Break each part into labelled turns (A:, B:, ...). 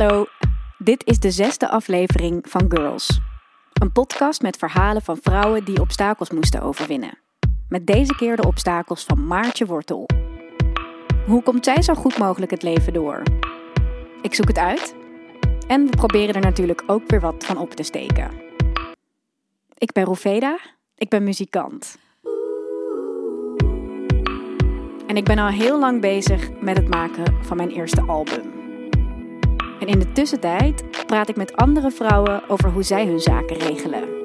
A: Hallo, dit is de zesde aflevering van Girls. Een podcast met verhalen van vrouwen die obstakels moesten overwinnen. Met deze keer de obstakels van Maartje Wortel. Hoe komt zij zo goed mogelijk het leven door? Ik zoek het uit. En we proberen er natuurlijk ook weer wat van op te steken. Ik ben Roveda, ik ben muzikant. En ik ben al heel lang bezig met het maken van mijn eerste album. En in de tussentijd praat ik met andere vrouwen over hoe zij hun zaken regelen.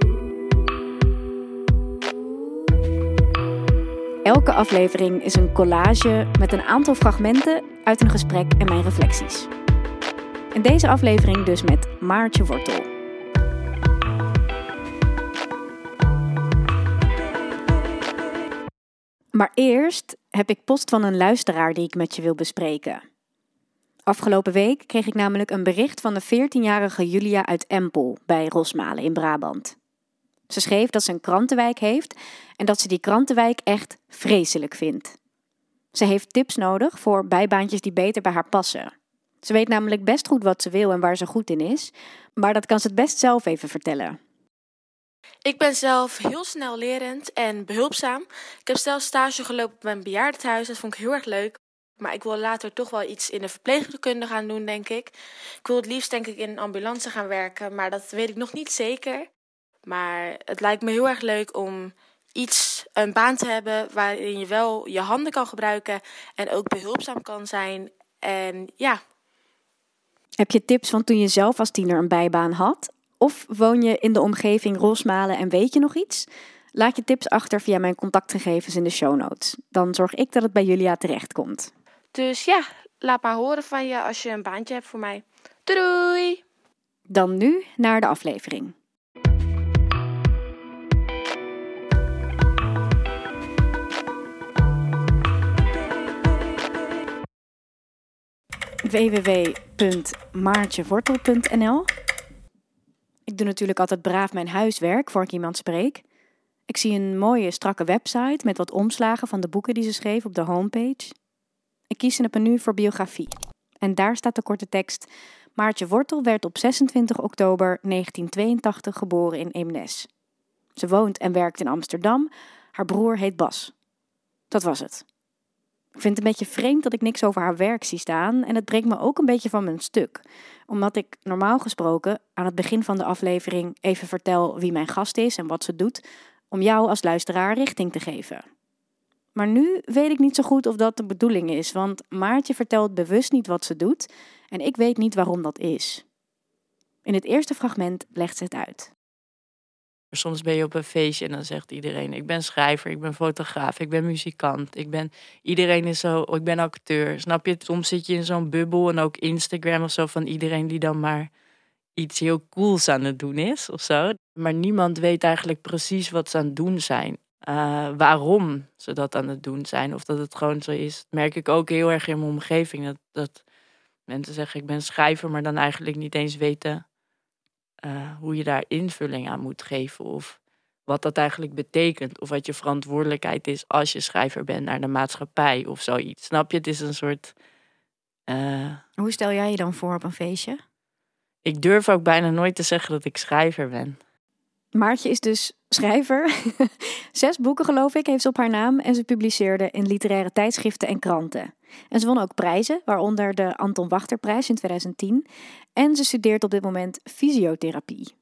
A: Elke aflevering is een collage met een aantal fragmenten uit een gesprek en mijn reflecties. In deze aflevering dus met Maartje Wortel. Maar eerst heb ik post van een luisteraar die ik met je wil bespreken. Afgelopen week kreeg ik namelijk een bericht van de 14-jarige Julia uit Empel bij Rosmalen in Brabant. Ze schreef dat ze een krantenwijk heeft en dat ze die krantenwijk echt vreselijk vindt. Ze heeft tips nodig voor bijbaantjes die beter bij haar passen. Ze weet namelijk best goed wat ze wil en waar ze goed in is, maar dat kan ze het best zelf even vertellen.
B: Ik ben zelf heel snel lerend en behulpzaam. Ik heb zelf stage gelopen op mijn bejaardentehuis. Dat vond ik heel erg leuk. Maar ik wil later toch wel iets in de verpleegkunde gaan doen, denk ik. Ik wil het liefst, denk ik, in een ambulance gaan werken. Maar dat weet ik nog niet zeker. Maar het lijkt me heel erg leuk om iets, een baan te hebben waarin je wel je handen kan gebruiken en ook behulpzaam kan zijn. En ja.
A: Heb je tips van toen je zelf als tiener een bijbaan had? Of woon je in de omgeving Rosmalen en weet je nog iets? Laat je tips achter via mijn contactgegevens in de show notes. Dan zorg ik dat het bij Julia terechtkomt.
B: Dus ja, laat maar horen van je als je een baantje hebt voor mij. Doei!
A: Dan nu naar de aflevering. www.maartjewortel.nl Ik doe natuurlijk altijd braaf mijn huiswerk voor ik iemand spreek. Ik zie een mooie, strakke website met wat omslagen van de boeken die ze schreef op de homepage. Ik kies in het menu voor biografie. En daar staat de korte tekst: Maartje Wortel werd op 26 oktober 1982 geboren in Eemnes. Ze woont en werkt in Amsterdam. Haar broer heet Bas. Dat was het. Ik vind het een beetje vreemd dat ik niks over haar werk zie staan en het brengt me ook een beetje van mijn stuk. Omdat ik normaal gesproken aan het begin van de aflevering even vertel wie mijn gast is en wat ze doet, om jou als luisteraar richting te geven. Maar nu weet ik niet zo goed of dat de bedoeling is, want Maartje vertelt bewust niet wat ze doet en ik weet niet waarom dat is. In het eerste fragment legt ze het uit.
C: Soms ben je op een feestje en dan zegt iedereen: Ik ben schrijver, ik ben fotograaf, ik ben muzikant. Ik ben, iedereen is zo, ik ben acteur. Snap je? Soms zit je in zo'n bubbel en ook Instagram of zo van iedereen die dan maar iets heel cools aan het doen is of zo. Maar niemand weet eigenlijk precies wat ze aan het doen zijn. Uh, waarom ze dat aan het doen zijn. Of dat het gewoon zo is. Dat merk ik ook heel erg in mijn omgeving. Dat, dat mensen zeggen ik ben schrijver, maar dan eigenlijk niet eens weten uh, hoe je daar invulling aan moet geven. Of wat dat eigenlijk betekent. Of wat je verantwoordelijkheid is als je schrijver bent naar de maatschappij of zoiets. Snap je? Het is een soort. Uh...
A: Hoe stel jij je dan voor op een feestje?
C: Ik durf ook bijna nooit te zeggen dat ik schrijver ben.
A: Maartje is dus schrijver. Zes boeken, geloof ik, heeft ze op haar naam en ze publiceerde in literaire tijdschriften en kranten. En ze won ook prijzen, waaronder de Anton Wachterprijs in 2010. En ze studeert op dit moment fysiotherapie.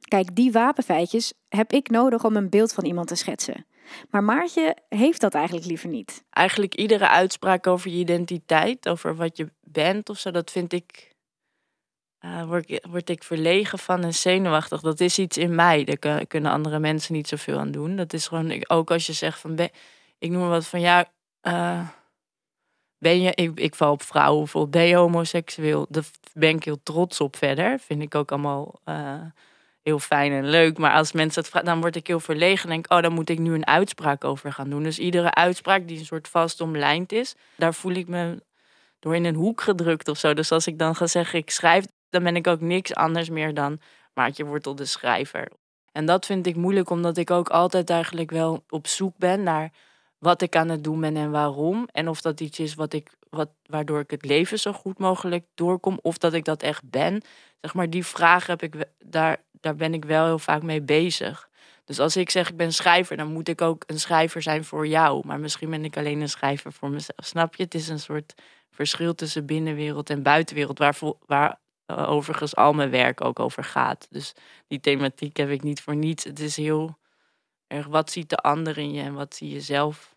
A: Kijk, die wapenfeitjes heb ik nodig om een beeld van iemand te schetsen. Maar Maartje heeft dat eigenlijk liever niet.
C: Eigenlijk iedere uitspraak over je identiteit, over wat je bent of zo, dat vind ik uh, word, ik verlegen van en zenuwachtig. Dat is iets in mij. Daar kunnen andere mensen niet zoveel aan doen. Dat is gewoon, ook als je zegt van, ik noem wat van, ja, uh, ben je, ik, ik val op vrouwen bijvoorbeeld, ben je homoseksueel? Daar ben ik heel trots op verder. Vind ik ook allemaal uh, heel fijn en leuk. Maar als mensen het vragen, dan word ik heel verlegen. En denk, oh, dan moet ik nu een uitspraak over gaan doen. Dus iedere uitspraak die een soort vast omlijnd is, daar voel ik me door in een hoek gedrukt of zo. Dus als ik dan ga zeggen, ik schrijf, dan ben ik ook niks anders meer dan Maartje Wortel de schrijver. En dat vind ik moeilijk, omdat ik ook altijd eigenlijk wel op zoek ben naar wat ik aan het doen ben en waarom. En of dat iets is wat ik wat, waardoor ik het leven zo goed mogelijk doorkom. Of dat ik dat echt ben. Zeg maar, die vraag heb ik, daar, daar ben ik wel heel vaak mee bezig. Dus als ik zeg ik ben schrijver, dan moet ik ook een schrijver zijn voor jou. Maar misschien ben ik alleen een schrijver voor mezelf. Snap je? Het is een soort verschil tussen binnenwereld en buitenwereld, waar, waar uh, overigens al mijn werk ook over gaat. Dus die thematiek heb ik niet voor niets. Het is heel erg wat ziet de ander in je en wat zie je zelf.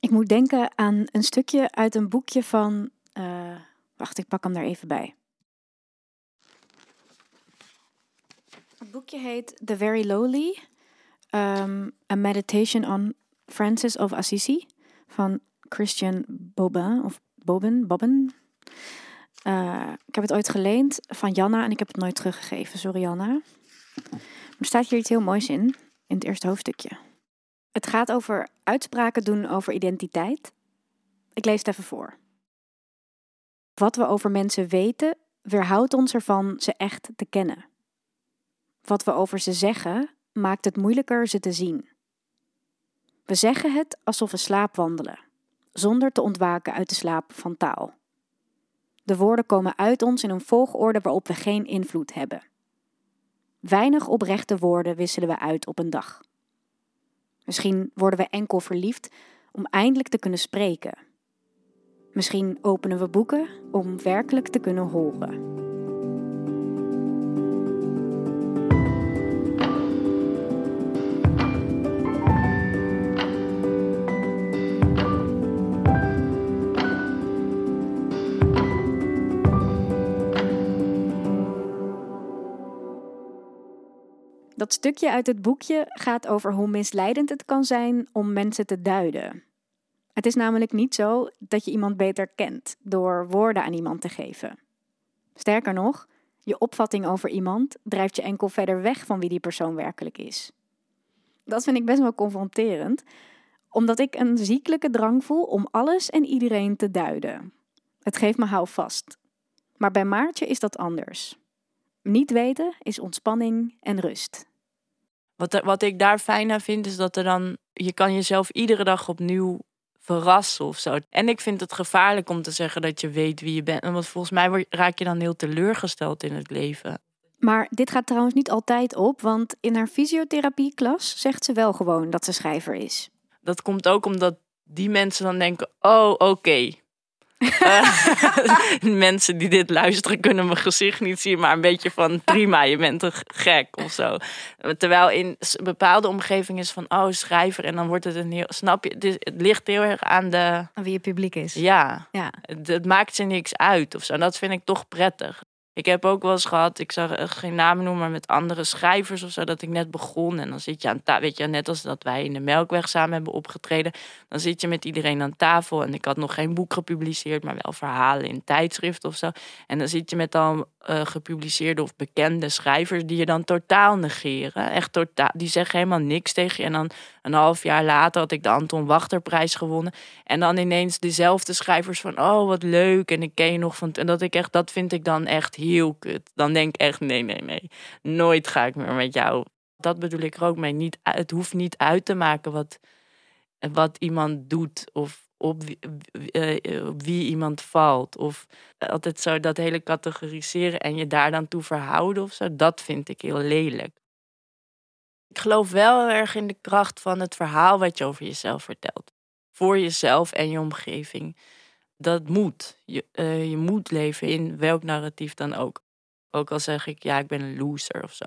A: Ik moet denken aan een stukje uit een boekje van. Uh, wacht, ik pak hem daar even bij. Het boekje heet The Very Lowly: um, A Meditation on Francis of Assisi van Christian Bobin of Bobben. Uh, ik heb het ooit geleend van Janna en ik heb het nooit teruggegeven. Sorry Janna. Er staat hier iets heel moois in, in het eerste hoofdstukje. Het gaat over uitspraken doen over identiteit. Ik lees het even voor. Wat we over mensen weten, weerhoudt ons ervan ze echt te kennen. Wat we over ze zeggen, maakt het moeilijker ze te zien. We zeggen het alsof we slaapwandelen, zonder te ontwaken uit de slaap van taal. De woorden komen uit ons in een volgorde waarop we geen invloed hebben. Weinig oprechte woorden wisselen we uit op een dag. Misschien worden we enkel verliefd om eindelijk te kunnen spreken. Misschien openen we boeken om werkelijk te kunnen horen. Dat stukje uit het boekje gaat over hoe misleidend het kan zijn om mensen te duiden. Het is namelijk niet zo dat je iemand beter kent door woorden aan iemand te geven. Sterker nog, je opvatting over iemand drijft je enkel verder weg van wie die persoon werkelijk is. Dat vind ik best wel confronterend, omdat ik een ziekelijke drang voel om alles en iedereen te duiden. Het geeft me houvast. Maar bij Maartje is dat anders. Niet weten is ontspanning en rust.
C: Wat, wat ik daar fijn aan vind, is dat er dan, je kan jezelf iedere dag opnieuw verrassen of zo. En ik vind het gevaarlijk om te zeggen dat je weet wie je bent. Want volgens mij raak je dan heel teleurgesteld in het leven.
A: Maar dit gaat trouwens niet altijd op, want in haar fysiotherapieklas zegt ze wel gewoon dat ze schrijver is.
C: Dat komt ook omdat die mensen dan denken: oh, oké, uh, mensen die dit luisteren kunnen mijn gezicht niet zien, maar een beetje van prima, je bent een gek of zo. Terwijl in bepaalde omgevingen is van oh, schrijver en dan wordt het een heel, snap je, het, het ligt heel erg aan de.
A: Aan wie je publiek is.
C: Ja, ja. Het, het, maakt ze niks uit of zo. En dat vind ik toch prettig. Ik heb ook wel eens gehad, ik zag geen namen noemen, maar met andere schrijvers of zo, dat ik net begon. En dan zit je aan tafel, weet je, net als dat wij in de Melkweg samen hebben opgetreden. Dan zit je met iedereen aan tafel. En ik had nog geen boek gepubliceerd, maar wel verhalen in tijdschrift of zo. En dan zit je met al uh, gepubliceerde of bekende schrijvers die je dan totaal negeren. Echt totaal, die zeggen helemaal niks tegen je. En dan een half jaar later had ik de Anton Wachterprijs gewonnen. En dan ineens dezelfde schrijvers van, oh wat leuk. En ik ken je nog van, en dat ik echt, dat vind ik dan echt heel kut. Dan denk ik echt, nee, nee, nee. Nooit ga ik meer met jou. Dat bedoel ik er ook mee. Niet, het hoeft niet uit te maken wat, wat iemand doet of op wie, uh, wie, iemand valt. Of altijd zo dat hele categoriseren en je daar dan toe verhouden of zo. Dat vind ik heel lelijk. Ik geloof wel erg in de kracht van het verhaal wat je over jezelf vertelt. Voor jezelf en je omgeving. Dat moet. Je, uh, je moet leven in welk narratief dan ook. Ook al zeg ik, ja, ik ben een loser of zo.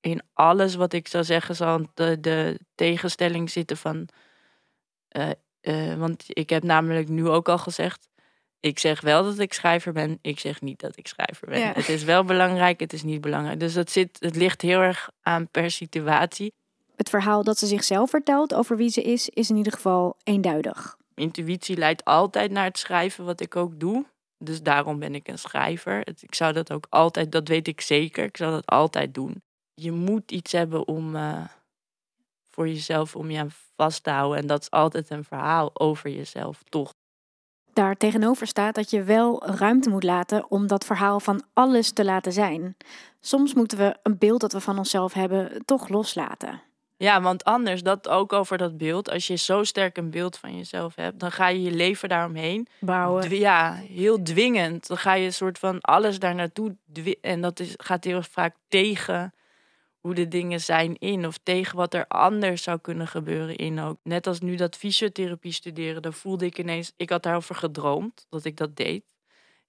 C: In alles wat ik zou zeggen zal de, de tegenstelling zitten van... Uh, uh, want ik heb namelijk nu ook al gezegd... Ik zeg wel dat ik schrijver ben. Ik zeg niet dat ik schrijver ben. Het is wel belangrijk, het is niet belangrijk. Dus dat zit, het ligt heel erg aan per situatie.
A: Het verhaal dat ze zichzelf vertelt over wie ze is, is in ieder geval eenduidig.
C: Intuïtie leidt altijd naar het schrijven, wat ik ook doe. Dus daarom ben ik een schrijver. Ik zou dat ook altijd, dat weet ik zeker, ik zou dat altijd doen. Je moet iets hebben om uh, voor jezelf, om je aan vast te houden. En dat is altijd een verhaal over jezelf, toch?
A: daar tegenover staat dat je wel ruimte moet laten om dat verhaal van alles te laten zijn. Soms moeten we een beeld dat we van onszelf hebben toch loslaten.
C: Ja, want anders, dat ook over dat beeld. Als je zo sterk een beeld van jezelf hebt, dan ga je je leven daaromheen.
A: Bouwen.
C: Ja, heel dwingend. Dan ga je een soort van alles daar naartoe. En dat is, gaat heel vaak tegen hoe de dingen zijn in. Of tegen wat er anders zou kunnen gebeuren in ook. Net als nu dat fysiotherapie studeren, daar voelde ik ineens... Ik had daarover gedroomd, dat ik dat deed.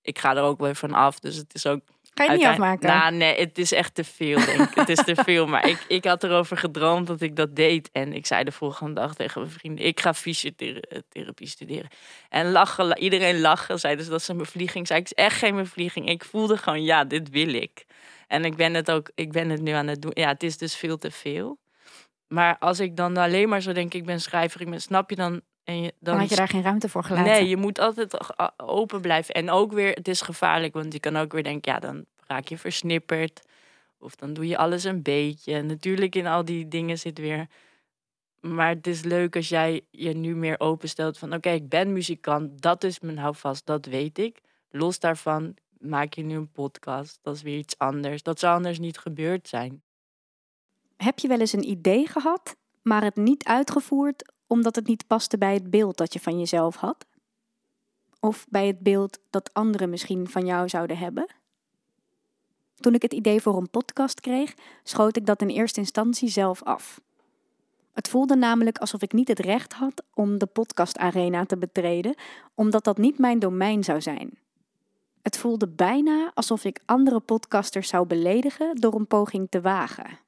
C: Ik ga er ook weer van af, dus het is ook
A: Kan je niet afmaken?
C: Nou, nee, het is echt te veel, denk ik. het is te veel. Maar ik, ik had erover gedroomd dat ik dat deed. En ik zei de volgende dag tegen mijn vrienden... ik ga fysiotherapie studeren. En lachen, la- iedereen lachen. Zeiden ze dat ze mijn vlieging. Zei ik, het is echt geen vlieging. Ik voelde gewoon, ja, dit wil ik. En ik ben het ook, ik ben het nu aan het doen. Ja, het is dus veel te veel. Maar als ik dan alleen maar zo denk, ik ben schrijver, ik ben, snap je dan... En je,
A: Dan had je daar geen ruimte voor gelaten.
C: Nee, je moet altijd open blijven. En ook weer, het is gevaarlijk, want je kan ook weer denken, ja, dan raak je versnipperd. Of dan doe je alles een beetje. Natuurlijk in al die dingen zit weer. Maar het is leuk als jij je nu meer openstelt van, oké, ik ben muzikant, dat is mijn houvast, dat weet ik. Los daarvan maak je nu een podcast, dat is weer iets anders. Dat zou anders niet gebeurd zijn.
A: Heb je wel eens een idee gehad, maar het niet uitgevoerd omdat het niet paste bij het beeld dat je van jezelf had? Of bij het beeld dat anderen misschien van jou zouden hebben? Toen ik het idee voor een podcast kreeg, schoot ik dat in eerste instantie zelf af. Het voelde namelijk alsof ik niet het recht had om de podcastarena te betreden, omdat dat niet mijn domein zou zijn. Het voelde bijna alsof ik andere podcasters zou beledigen door een poging te wagen.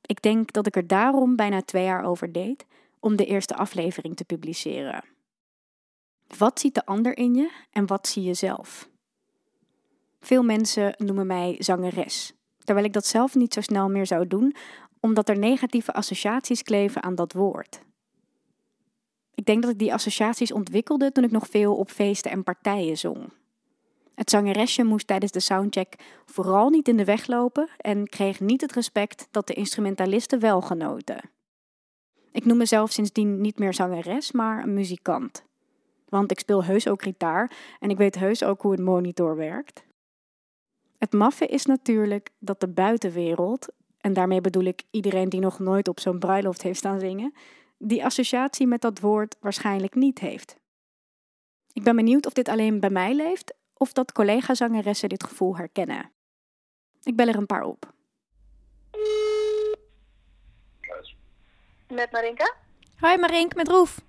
A: Ik denk dat ik er daarom bijna twee jaar over deed om de eerste aflevering te publiceren. Wat ziet de ander in je en wat zie je zelf? Veel mensen noemen mij zangeres, terwijl ik dat zelf niet zo snel meer zou doen, omdat er negatieve associaties kleven aan dat woord. Ik denk dat ik die associaties ontwikkelde toen ik nog veel op feesten en partijen zong. Het zangeresje moest tijdens de soundcheck vooral niet in de weg lopen en kreeg niet het respect dat de instrumentalisten wel genoten. Ik noem mezelf sindsdien niet meer zangeres, maar een muzikant. Want ik speel heus ook gitaar en ik weet heus ook hoe een monitor werkt. Het maffe is natuurlijk dat de buitenwereld, en daarmee bedoel ik iedereen die nog nooit op zo'n bruiloft heeft staan zingen, die associatie met dat woord waarschijnlijk niet heeft. Ik ben benieuwd of dit alleen bij mij leeft of dat collega-zangeressen dit gevoel herkennen. Ik bel er een paar op.
D: Met Marinka?
A: Hoi Marink, met Roef.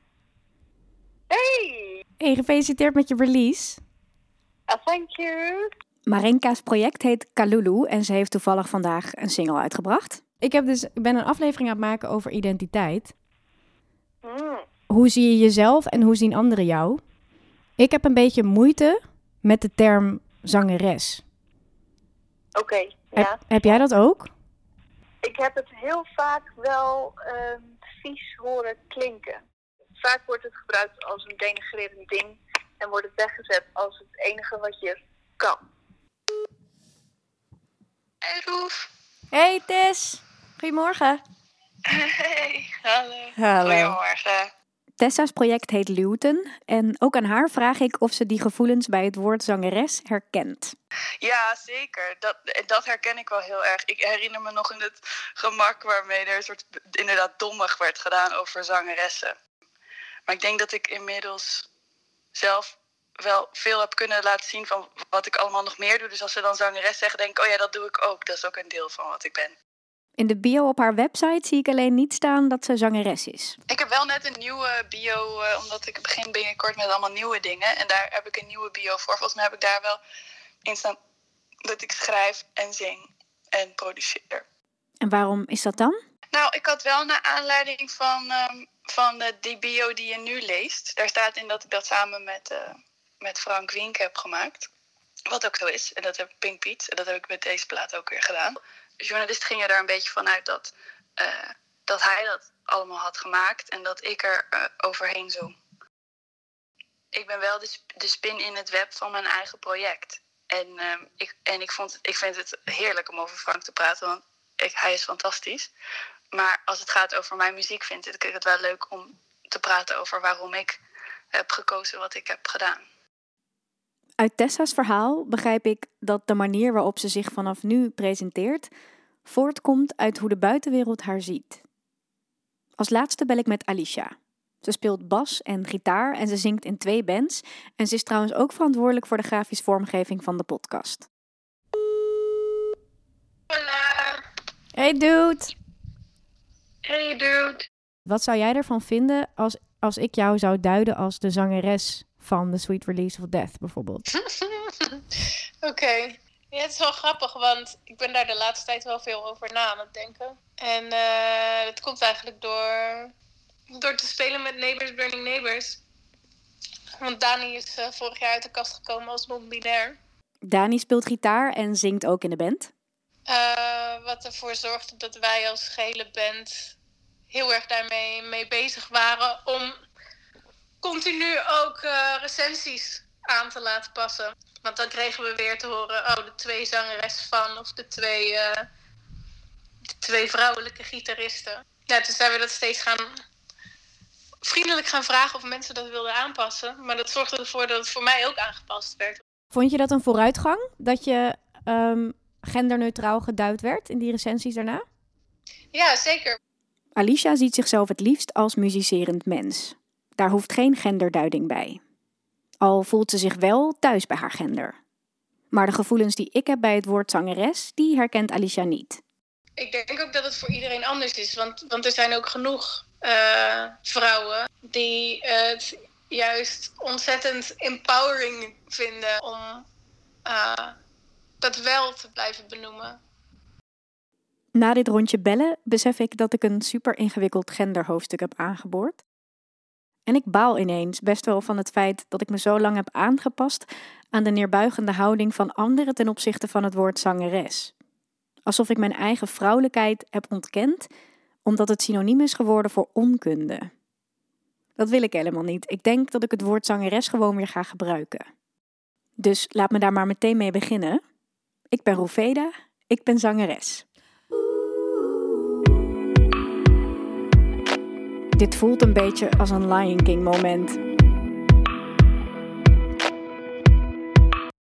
D: Hey!
A: Hey, gefeliciteerd met je release.
D: Ah, thank you.
A: Marinka's project heet Kalulu en ze heeft toevallig vandaag een single uitgebracht. Ik, heb dus, ik ben een aflevering aan het maken over identiteit.
D: Hmm.
A: Hoe zie je jezelf en hoe zien anderen jou? Ik heb een beetje moeite met de term zangeres.
D: Oké, ja.
A: heb jij dat ook?
D: Ik heb het heel vaak wel ehm, vies horen klinken. Vaak wordt het gebruikt als een denigrerend ding en wordt het weggezet als het enige wat je kan. Hey Roef.
A: Hey Tess, goedemorgen.
D: Hey, hallo.
A: Hallo.
D: Goedemorgen.
A: Tessa's project heet Luton en ook aan haar vraag ik of ze die gevoelens bij het woord zangeres herkent.
E: Ja, zeker. Dat, dat herken ik wel heel erg. Ik herinner me nog in het gemak waarmee er een soort inderdaad dommig werd gedaan over zangeressen. Maar ik denk dat ik inmiddels zelf wel veel heb kunnen laten zien van wat ik allemaal nog meer doe. Dus als ze dan zangeres zeggen, denk ik, oh ja, dat doe ik ook. Dat is ook een deel van wat ik ben.
A: In de bio op haar website zie ik alleen niet staan dat ze zangeres is.
E: Ik heb wel net een nieuwe bio, eh, omdat ik begin binnenkort met allemaal nieuwe dingen. En daar heb ik een nieuwe bio voor. Volgens mij heb ik daar wel in staan dat ik schrijf en zing en produceer.
A: En waarom is dat dan?
E: Nou, ik had wel naar aanleiding van, ehm, van de, die bio die je nu leest. Daar staat in dat ik dat samen met, eh, met Frank Wink heb gemaakt. Wat ook zo is. En dat heb Pink Piet. En dat heb ik met deze plaat ook weer gedaan. De journalist ging er een beetje van uit dat, eh, dat hij dat allemaal had gemaakt. En dat ik er eh, overheen zong. Ik ben wel de, de spin in het web van mijn eigen project. En, ehm, ik, en ik, vond, ik vind het heerlijk om over Frank te praten. Want ik, hij is fantastisch. Maar als het gaat over mijn muziek, vind ik het wel leuk om te praten over waarom ik heb gekozen wat ik heb gedaan.
A: Uit Tessa's verhaal begrijp ik dat de manier waarop ze zich vanaf nu presenteert voortkomt uit hoe de buitenwereld haar ziet. Als laatste bel ik met Alicia. Ze speelt bas en gitaar en ze zingt in twee bands. En ze is trouwens ook verantwoordelijk voor de grafische vormgeving van de podcast.
E: Hola.
A: Hey dude!
E: Hey dude.
A: Wat zou jij ervan vinden als, als ik jou zou duiden als de zangeres van The Sweet Release of Death bijvoorbeeld?
F: Oké. Ja, het is wel grappig, want ik ben daar de laatste tijd wel veel over na aan het denken. En eh dat komt eigenlijk door, door te spelen met Neighbors Burning Neighbors. Want Dani is eh, vorig jaar uit de kast gekomen als non-binair.
A: Dani speelt gitaar en zingt ook in de band.
F: Eh, wat ervoor zorgde dat wij als gehele band heel erg daarmee mee bezig waren om continu ook eh, recensies aan te laten passen. Want dan kregen we weer te horen, oh, de twee zangeressen van of de twee, eh, de twee vrouwelijke gitaristen. Ja, toen zijn we dat steeds gaan vriendelijk gaan vragen of mensen dat wilden aanpassen. Maar dat zorgde ervoor dat het voor mij ook aangepast werd.
A: Vond je dat een vooruitgang dat je ehm, genderneutraal geduid werd in die recensies daarna?
F: Ja, zeker.
A: Alicia ziet zichzelf het liefst als muzicerend mens. Daar hoeft geen genderduiding bij. Al voelt ze zich wel thuis bij haar gender. Maar de gevoelens die ik heb bij het woord zangeres, die herkent Alicia niet.
F: Ik denk ook dat het voor iedereen anders is. Want, want er zijn ook genoeg eh, vrouwen die het juist ontzettend empowering vinden om eh, dat wel te blijven benoemen.
A: Na dit rondje bellen besef ik dat ik een super ingewikkeld genderhoofdstuk heb aangeboord. En ik baal ineens best wel van het feit dat ik me zo lang heb aangepast aan de neerbuigende houding van anderen ten opzichte van het woord zangeres. Alsof ik mijn eigen vrouwelijkheid heb ontkend omdat het synoniem is geworden voor onkunde. Dat wil ik helemaal niet. Ik denk dat ik het woord zangeres gewoon weer ga gebruiken. Dus laat me daar maar meteen mee beginnen. Ik ben Roeveda, ik ben zangeres. Dit voelt een beetje als een Lion King moment.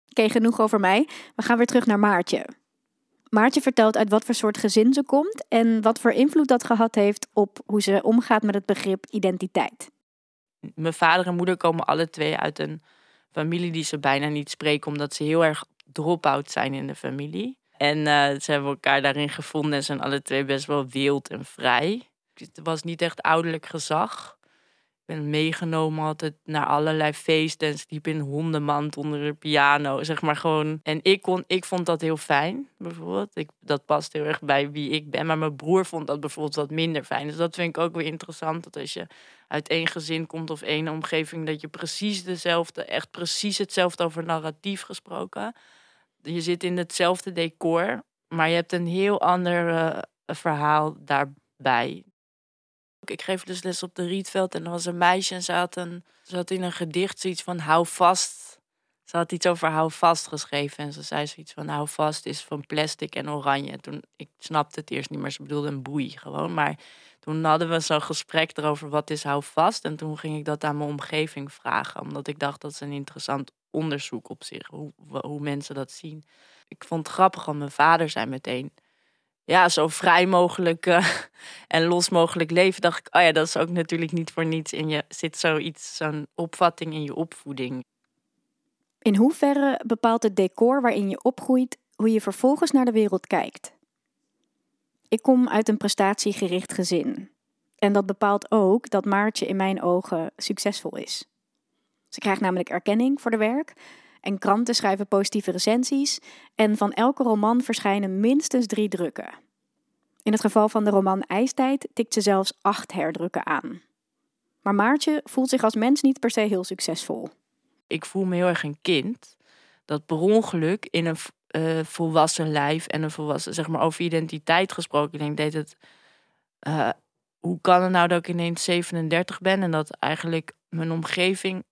A: Oké, genoeg over mij. We gaan weer terug naar Maartje. Maartje vertelt uit wat voor soort gezin ze komt en wat voor invloed dat gehad heeft op hoe ze omgaat met het begrip identiteit.
C: Mijn vader en moeder komen alle twee uit een familie die ze bijna niet spreken, omdat ze heel erg drop-out zijn in de familie. En eh, ze hebben elkaar daarin gevonden en zijn alle twee best wel wild en vrij. Het was niet echt ouderlijk gezag. Ik ben meegenomen altijd naar allerlei feesten en sliep in hondenmand onder de piano. Zeg maar gewoon. En ik, kon, ik vond dat heel fijn, bijvoorbeeld. Ik, dat past heel erg bij wie ik ben. Maar mijn broer vond dat bijvoorbeeld wat minder fijn. Dus dat vind ik ook weer interessant. Dat als je uit één gezin komt of één omgeving, dat je precies dezelfde, echt precies hetzelfde over narratief gesproken. Je zit in hetzelfde decor, maar je hebt een heel ander eh, verhaal daarbij. Ik geef dus les op de Rietveld en er was een meisje en ze had, een, ze had in een gedicht zoiets van hou vast. Ze had iets over hou vast geschreven en ze zei zoiets van hou vast is van plastic en oranje. Toen, ik snapte het eerst niet meer, ze bedoelde een boei gewoon. Maar toen hadden we zo'n gesprek erover wat is hou vast. En toen ging ik dat aan mijn omgeving vragen, omdat ik dacht dat is een interessant onderzoek op zich, hoe, hoe mensen dat zien. Ik vond het grappig, want mijn vader zei meteen ja, zo vrij mogelijk uh, en los mogelijk leven, dacht ik, oh ja, dat is ook natuurlijk niet voor niets in je zit zoiets, zo'n opvatting in je opvoeding.
A: In hoeverre bepaalt het decor waarin je opgroeit hoe je vervolgens naar de wereld kijkt? Ik kom uit een prestatiegericht gezin. En dat bepaalt ook dat Maartje in mijn ogen succesvol is. Ze krijgt namelijk erkenning voor de werk en kranten schrijven positieve recensies en van elke roman verschijnen minstens drie drukken. In het geval van de roman IJstijd tikt ze zelfs acht herdrukken aan. Maar Maartje voelt zich als mens niet per se heel succesvol.
C: Ik voel me heel erg een kind dat per ongeluk in een uh, volwassen lijf en een volwassen, zeg maar over identiteit gesproken, ik denk, deed het. Uh, hoe kan het nou dat ik ineens 37 ben en dat eigenlijk mijn omgeving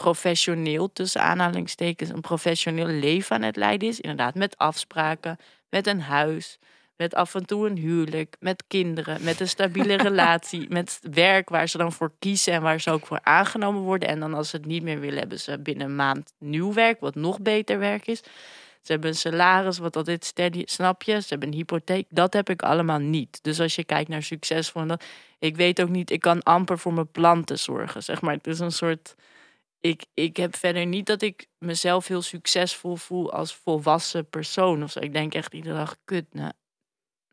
C: professioneel, tussen aanhalingstekens, een professioneel leven aan het leiden is. Inderdaad, met afspraken, met een huis, met af en toe een huwelijk, met kinderen, met een stabiele relatie, met werk waar ze dan voor kiezen en waar ze ook voor aangenomen worden. En dan als ze het niet meer willen, hebben ze binnen een maand nieuw werk, wat nog beter werk is. Ze hebben een salaris wat altijd steady, snap je? Ze hebben een hypotheek. Dat heb ik allemaal niet. Dus als je kijkt naar succesvol, dat, ik weet ook niet, ik kan amper voor mijn planten zorgen, zeg maar. Het is een soort, ik, ik heb verder niet dat ik mezelf heel succesvol voel als volwassen persoon of zo. Ik denk echt iedere dag, kut, nou,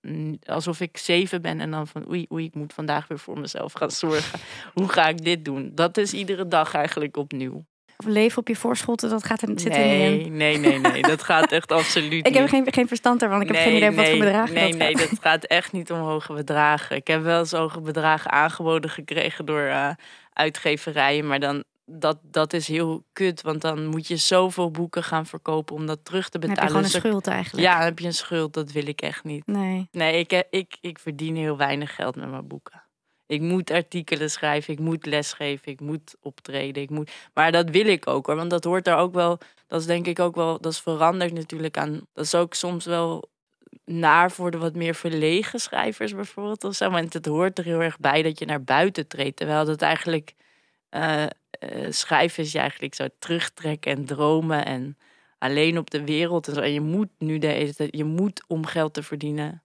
C: mm, alsof ik zeven ben en dan van oei, oei, ik moet vandaag weer voor mezelf gaan zorgen. Hoe ga ik dit doen? Dat is iedere dag eigenlijk opnieuw.
A: Of leven op je voorschotten, dat gaat er, zit er niet
C: Nee,
A: in.
C: nee, nee, nee. Dat gaat echt absoluut
A: Ik heb
C: niet.
A: geen, geen verstand ervan. Ik heb geen idee wat voor bedragen
C: nee,
A: dat
C: nee,
A: gaat.
C: dat gaat echt niet om hoge bedragen. Ik heb wel eens hoge bedragen aangeboden gekregen door eh, uitgeverijen. Maar dan, dat, dat is heel kut. Want dan moet je zoveel boeken gaan verkopen om dat terug te
A: Dan heb je
C: betalen.
A: gewoon een
C: Dus
A: schuld eigenlijk.
C: Ja, dan heb je een schuld. Dat wil ik echt niet.
A: Nee.
C: Nee, ik, heb- ik, ik verdien heel weinig geld met mijn boeken. Ik moet artikelen schrijven, ik moet lesgeven, ik moet optreden. Ik moet... Maar dat wil ik ook hoor, want dat hoort er ook wel. Dat is denk ik ook wel, dat is veranderd natuurlijk aan. Dat is ook soms wel naar voor de wat meer verlegen schrijvers bijvoorbeeld. Of zo. Want het hoort er heel erg bij dat je naar buiten treedt. Terwijl dat eigenlijk eh, eh, schrijven is je eigenlijk zo terugtrekken en dromen en alleen op de wereld. En, je moet nu de hele tijd, je moet om geld te verdienen,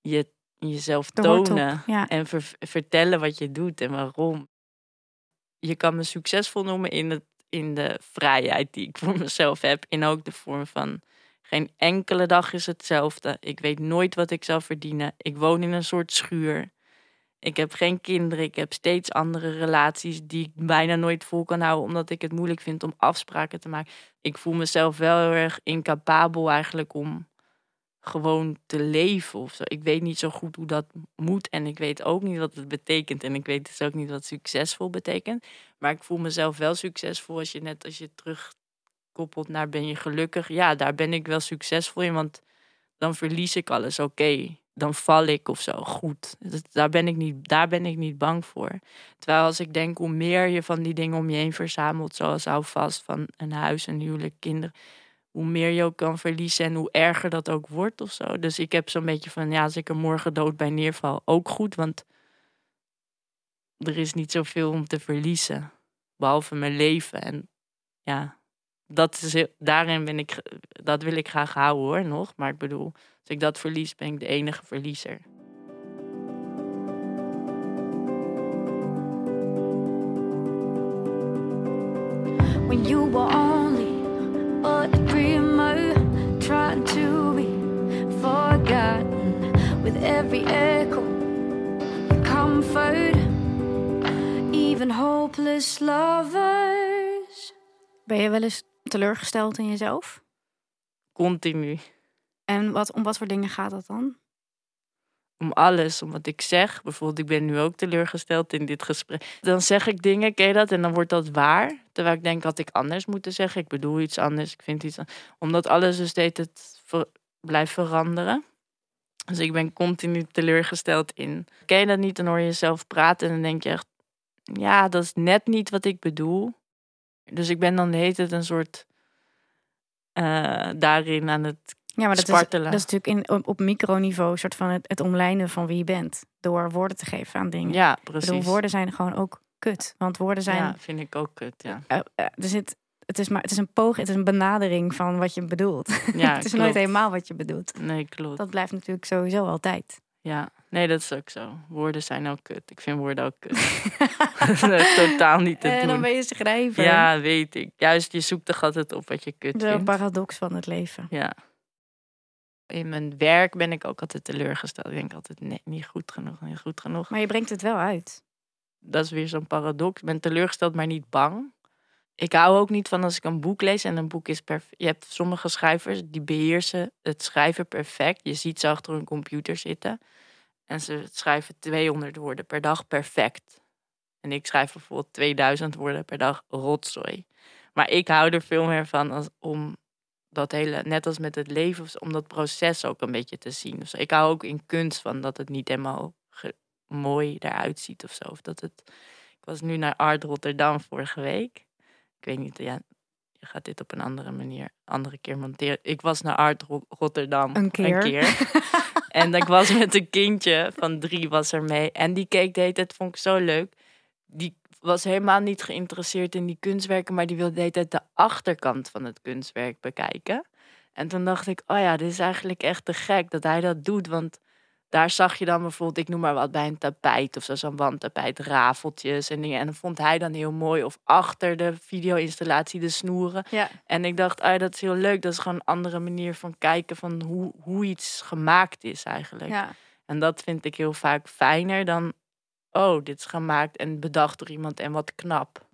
C: je jezelf
A: op,
C: tonen
A: ja.
C: en ver- vertellen wat je doet en waarom. Je kan me succesvol noemen in, het, in de vrijheid die ik voor mezelf heb. In ook de vorm van geen enkele dag is hetzelfde. Ik weet nooit wat ik zal verdienen. Ik woon in een soort schuur. Ik heb geen kinderen. Ik heb steeds andere relaties die ik bijna nooit vol kan houden. Omdat ik het moeilijk vind om afspraken te maken. Ik voel mezelf wel heel erg incapabel eigenlijk om gewoon te leven of zo. Ik weet niet zo goed hoe dat moet en ik weet ook niet wat het betekent en ik weet dus ook niet wat succesvol betekent. Maar ik voel mezelf wel succesvol als je net als je terugkoppelt naar ben je gelukkig. Ja, daar ben ik wel succesvol in, want dan verlies ik alles. Oké, dan val ik of zo. Goed, daar ben ik niet, daar ben ik niet bang voor. Terwijl als ik denk hoe meer je van die dingen om je heen verzamelt, zoals houvast van een huis, een huwelijk, kinderen hoe meer je ook kan verliezen en hoe erger dat ook wordt of zo. Dus ik heb zo'n beetje van, ja, als ik er morgen dood bij neerval, ook goed, want er is niet zoveel om te verliezen, behalve mijn leven. En ja, dat is, heel- daarin ben ik, dat wil ik graag houden hoor, nog. Maar ik bedoel, als ik dat verlies, ben ik de enige verliezer.
G: when you were only a dreamer trying to be forgotten with every echo comfort even hopeless lovers
A: Ben je wel eens teleurgesteld in jezelf?
C: Continu.
A: En wat, om wat voor dingen gaat dat dan?
C: om alles, om wat ik zeg. Bijvoorbeeld, ik ben nu ook teleurgesteld in dit gesprek. Dan zeg ik dingen, ken je dat? En dan wordt dat waar. Terwijl ik denk, had ik anders moeten zeggen. Ik bedoel iets anders, ik vind iets anders. Omdat alles dus steeds het ver- blijft veranderen. Dus ik ben continu teleurgesteld in. Ken je dat niet? Dan hoor je jezelf praten en dan denk je echt... Ja, dat is net niet wat ik bedoel. Dus ik ben dan de hele tijd een soort... eh, daarin aan het
A: Ja, maar dat is,
C: Spartelen.
A: dat is natuurlijk in, op, op microniveau soort van het, het omlijnen van wie je bent. Door woorden te geven aan dingen.
C: Ja, precies.
A: bedoel, woorden zijn gewoon ook kut. Want woorden zijn...
C: Ja, vind ik ook kut, ja.
A: eh, eh, er zit, het, is maar, het is een poging, het is een benadering van wat je bedoelt.
C: Ja,
A: het is
C: klopt.
A: nooit helemaal wat je bedoelt.
C: Nee, klopt.
A: Dat blijft natuurlijk sowieso altijd.
C: Ja, nee, dat is ook zo. Woorden zijn ook kut. Ik vind woorden ook kut. dat is totaal niet te
A: En
C: doen.
A: dan ben je schrijver.
C: Ja, weet ik. Juist, je zoekt toch altijd op wat je kut
A: Zo'n
C: vindt.
A: paradox van het leven.
C: Ja. In mijn werk ben ik ook altijd teleurgesteld. Ik denk altijd, nee, niet goed genoeg, niet goed genoeg.
A: Maar je brengt het wel uit.
C: Dat is weer zo'n paradox. Ik ben teleurgesteld, maar niet bang. Ik hou ook niet van als ik een boek lees en een boek is perfect. Je hebt sommige schrijvers die beheersen het schrijven perfect. Je ziet ze achter een computer zitten en ze schrijven 200 woorden per dag perfect. En ik schrijf bijvoorbeeld 2000 woorden per dag rotzooi. Maar ik hou er veel meer van als, om dat hele, net als met het leven, om dat proces ook een beetje te zien. Dus ik hou ook in kunst van dat het niet helemaal mooi eruit ziet of zo. Of dat het, ik was nu naar Art Rotterdam vorige week. Ik weet niet, ja, je gaat dit op een andere manier, andere keer monteren. Ik was naar Art Ro- Rotterdam.
A: Een keer.
C: en ik was met een kindje van drie was er mee. En die keek de hele tijd, vond ik zo leuk. Die was helemaal niet geïnteresseerd in die kunstwerken, maar die wilde de hele tijd de achterkant van het kunstwerk bekijken. En toen dacht ik, oh ja, dit is eigenlijk echt te gek dat hij dat doet. Want daar zag je dan bijvoorbeeld, ik noem maar wat, bij een tapijt of zo, zo'n wandtapijt, rafeltjes en dingen. En dat vond hij dan heel mooi. Of achter de video-installatie de snoeren.
A: Ja.
C: En ik dacht, ah, dat is heel leuk. Dat is gewoon een andere manier van kijken van hoe, hoe iets gemaakt is eigenlijk.
A: ja.
C: En dat vind ik heel vaak fijner dan, oh, dit is gemaakt en bedacht door iemand en wat knap.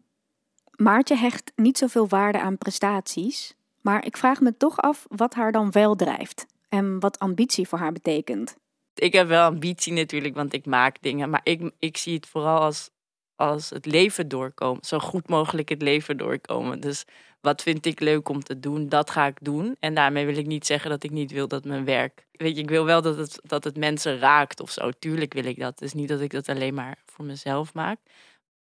A: Maartje hecht niet zoveel waarde aan prestaties. Maar ik vraag me toch af wat haar dan wel drijft. En wat ambitie voor haar betekent.
C: Ik heb wel ambitie natuurlijk, want ik maak dingen. Maar ik, ik zie het vooral als, als het leven doorkomen. Zo goed mogelijk het leven doorkomen. Dus wat vind ik leuk om te doen, dat ga ik doen. En daarmee wil ik niet zeggen dat ik niet wil dat mijn werk... Weet je, ik wil wel dat het, dat het mensen raakt of zo. Tuurlijk wil ik dat. Dus niet dat ik dat alleen maar voor mezelf maak.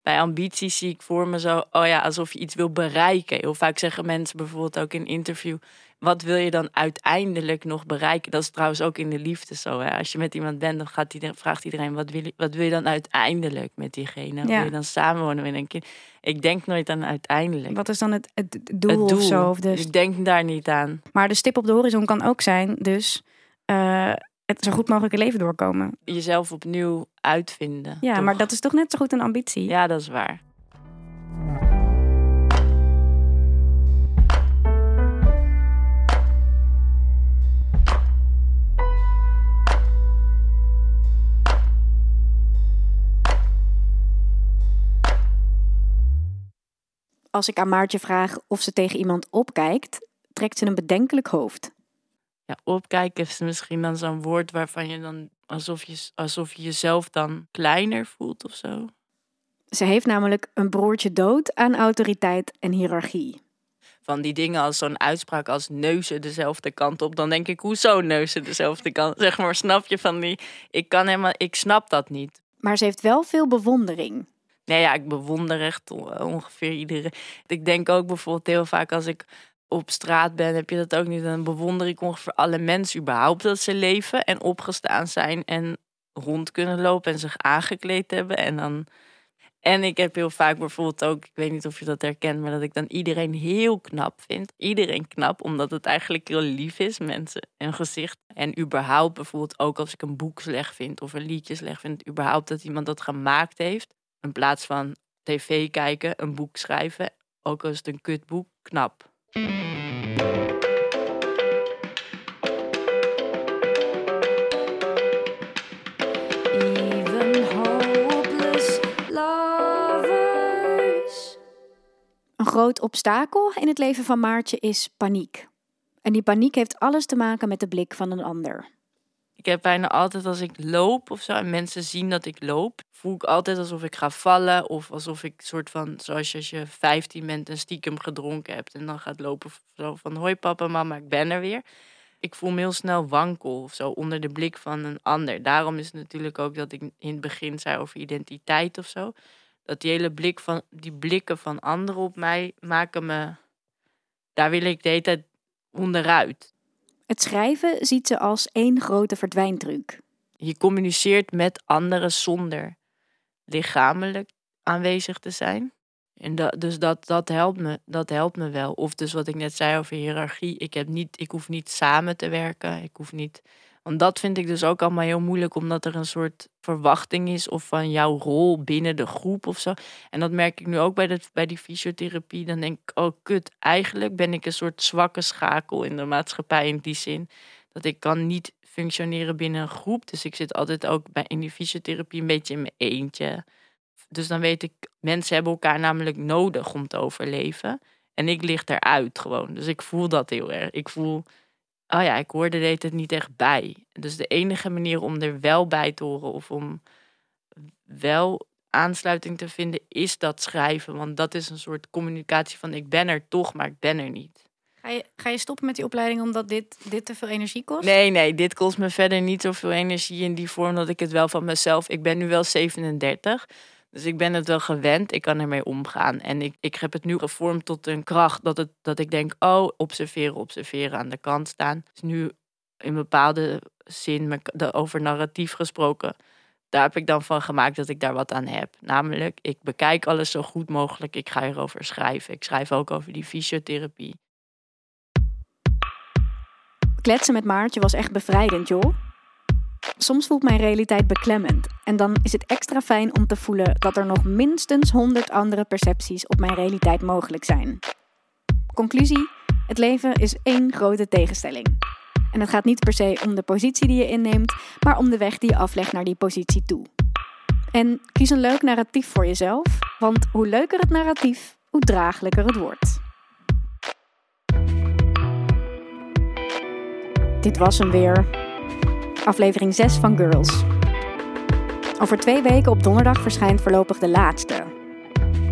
C: Bij ambitie zie ik voor me zo, oh ja, alsof je iets wil bereiken. Heel vaak zeggen mensen bijvoorbeeld ook in interview, wat wil je dan uiteindelijk nog bereiken? Dat is trouwens ook in de liefde zo. Hè? Als je met iemand bent, dan gaat iedereen, vraagt iedereen, wat wil, je, wat wil je dan uiteindelijk met diegene? Wil je dan samenwonen met een kind? Ik denk nooit aan uiteindelijk.
A: Wat is dan het, het doel,
C: Het
A: of zo? Of de,
C: Ik denk daar niet aan.
A: Maar de stip op de horizon kan ook zijn, dus eh, het zo goed mogelijk leven doorkomen.
C: Jezelf opnieuw uitvinden.
A: Ja,
C: toch?
A: maar dat is toch net zo goed een ambitie?
C: Ja, dat is waar.
A: Als ik aan Maartje vraag of ze tegen iemand opkijkt, trekt ze een bedenkelijk hoofd.
C: Ja, opkijken is misschien dan zo'n woord waarvan je dan alsof je, alsof je jezelf dan kleiner voelt of zo.
A: Ze heeft namelijk een broertje dood aan autoriteit en hiërarchie.
C: Van die dingen als zo'n uitspraak als neuzen dezelfde kant op. Dan denk ik, hoezo neuzen dezelfde kant? Zeg maar, snap je van die... Ik kan helemaal... Ik snap dat niet.
A: Maar ze heeft wel veel bewondering.
C: Nee, ja, ik bewonder echt on- ongeveer iedereen. Ik denk ook bijvoorbeeld heel vaak als ik op straat ben, heb je dat ook niet. Dan bewonder ik ongeveer alle mensen überhaupt dat ze leven en opgestaan zijn en rond kunnen lopen en zich aangekleed hebben. En dan. En ik heb heel vaak bijvoorbeeld ook, ik weet niet of je dat herkent, maar dat ik dan iedereen heel knap vind. Iedereen knap, omdat het eigenlijk heel lief is, mensen, een gezicht. En überhaupt bijvoorbeeld ook als ik een boek slecht vind of een liedje slecht vind, überhaupt dat iemand dat gemaakt heeft. In plaats van tv kijken, een boek schrijven, ook als het een kutboek, knap.
A: Een groot obstakel in het leven van Maartje is paniek. En die paniek heeft alles te maken met de blik van een ander.
C: Ik heb bijna altijd als ik loop of zo en mensen zien dat ik loop, voel ik altijd alsof ik ga vallen of alsof ik soort van, zoals als je 15 bent en stiekem gedronken hebt en dan gaat lopen zo van hoi papa, mama, ik ben er weer. Ik voel me heel snel wankel of zo onder de blik van een ander. Daarom is het natuurlijk ook dat ik in het begin zei over identiteit of zo. Dat die hele blik van, die blikken van anderen op mij maken me, daar wil ik de hele tijd onderuit.
A: Het schrijven ziet ze als één grote verdwijntruc.
C: Je communiceert met anderen zonder lichamelijk aanwezig te zijn. En dat, dus dat, dat, helpt me, dat helpt me wel. Of dus wat ik net zei over hiërarchie. Ik, heb niet, ik hoef niet samen te werken. Ik hoef niet. Want dat vind ik dus ook allemaal heel moeilijk, omdat er een soort verwachting is of van jouw rol binnen de groep of zo. En dat merk ik nu ook bij, de, bij die fysiotherapie. Dan denk ik, oh kut, eigenlijk ben ik een soort zwakke schakel in de maatschappij in die zin. Dat ik kan niet functioneren binnen een groep. Dus ik zit altijd ook bij, in die fysiotherapie een beetje in mijn eentje. Dus dan weet ik, mensen hebben elkaar namelijk nodig om te overleven. En ik lig eruit gewoon. Dus ik voel dat heel erg. Ik voel, oh ja, ik hoorde deed het niet echt bij. Dus de enige manier om er wel bij te horen of om wel aansluiting te vinden, is dat schrijven. Want dat is een soort communicatie van ik ben er toch, maar ik ben er niet.
A: Ga je, ga je stoppen met die opleiding omdat dit, dit te veel energie kost?
C: Nee, nee, dit kost me verder niet zoveel energie in die vorm dat ik het wel van mezelf. Ik ben nu wel 37. Dus ik ben het wel gewend, ik kan ermee omgaan. En ik, ik heb het nu gevormd tot een kracht dat, het, dat ik denk, oh, observeren, observeren, aan de kant staan. Dus nu in bepaalde zin, over narratief gesproken, daar heb ik dan van gemaakt dat ik daar wat aan heb. Namelijk, ik bekijk alles zo goed mogelijk, ik ga erover schrijven. Ik schrijf ook over die fysiotherapie.
A: Kletsen met Maartje was echt bevrijdend, joh. Soms voelt mijn realiteit beklemmend. En dan is het extra fijn om te voelen dat er nog minstens 100 andere percepties op mijn realiteit mogelijk zijn. Conclusie: het leven is één grote tegenstelling. En het gaat niet per se om de positie die je inneemt, maar om de weg die je aflegt naar die positie toe. En kies een leuk narratief voor jezelf, want hoe leuker het narratief, hoe draaglijker het wordt. Dit was hem weer. Aflevering 6 van Girls. Over twee weken op donderdag verschijnt voorlopig de laatste.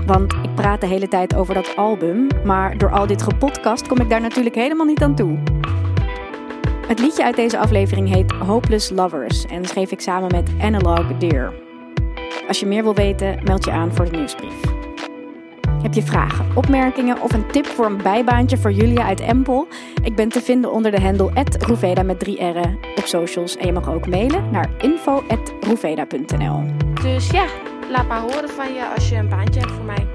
A: Want ik praat de hele tijd over dat album, maar door al dit gepodcast kom ik daar natuurlijk helemaal niet aan toe. Het liedje uit deze aflevering heet Hopeless Lovers en schreef ik samen met Analog Deer. Als je meer wil weten, meld je aan voor de nieuwsbrief. Heb je vragen, opmerkingen of een tip voor een bijbaantje voor Julia uit Empel? Ik ben te vinden onder de handle @roeveda met 3 r'en op socials en je mag ook mailen naar info@roeveda.nl.
B: Dus ja, laat maar horen van je als je een baantje hebt voor mij.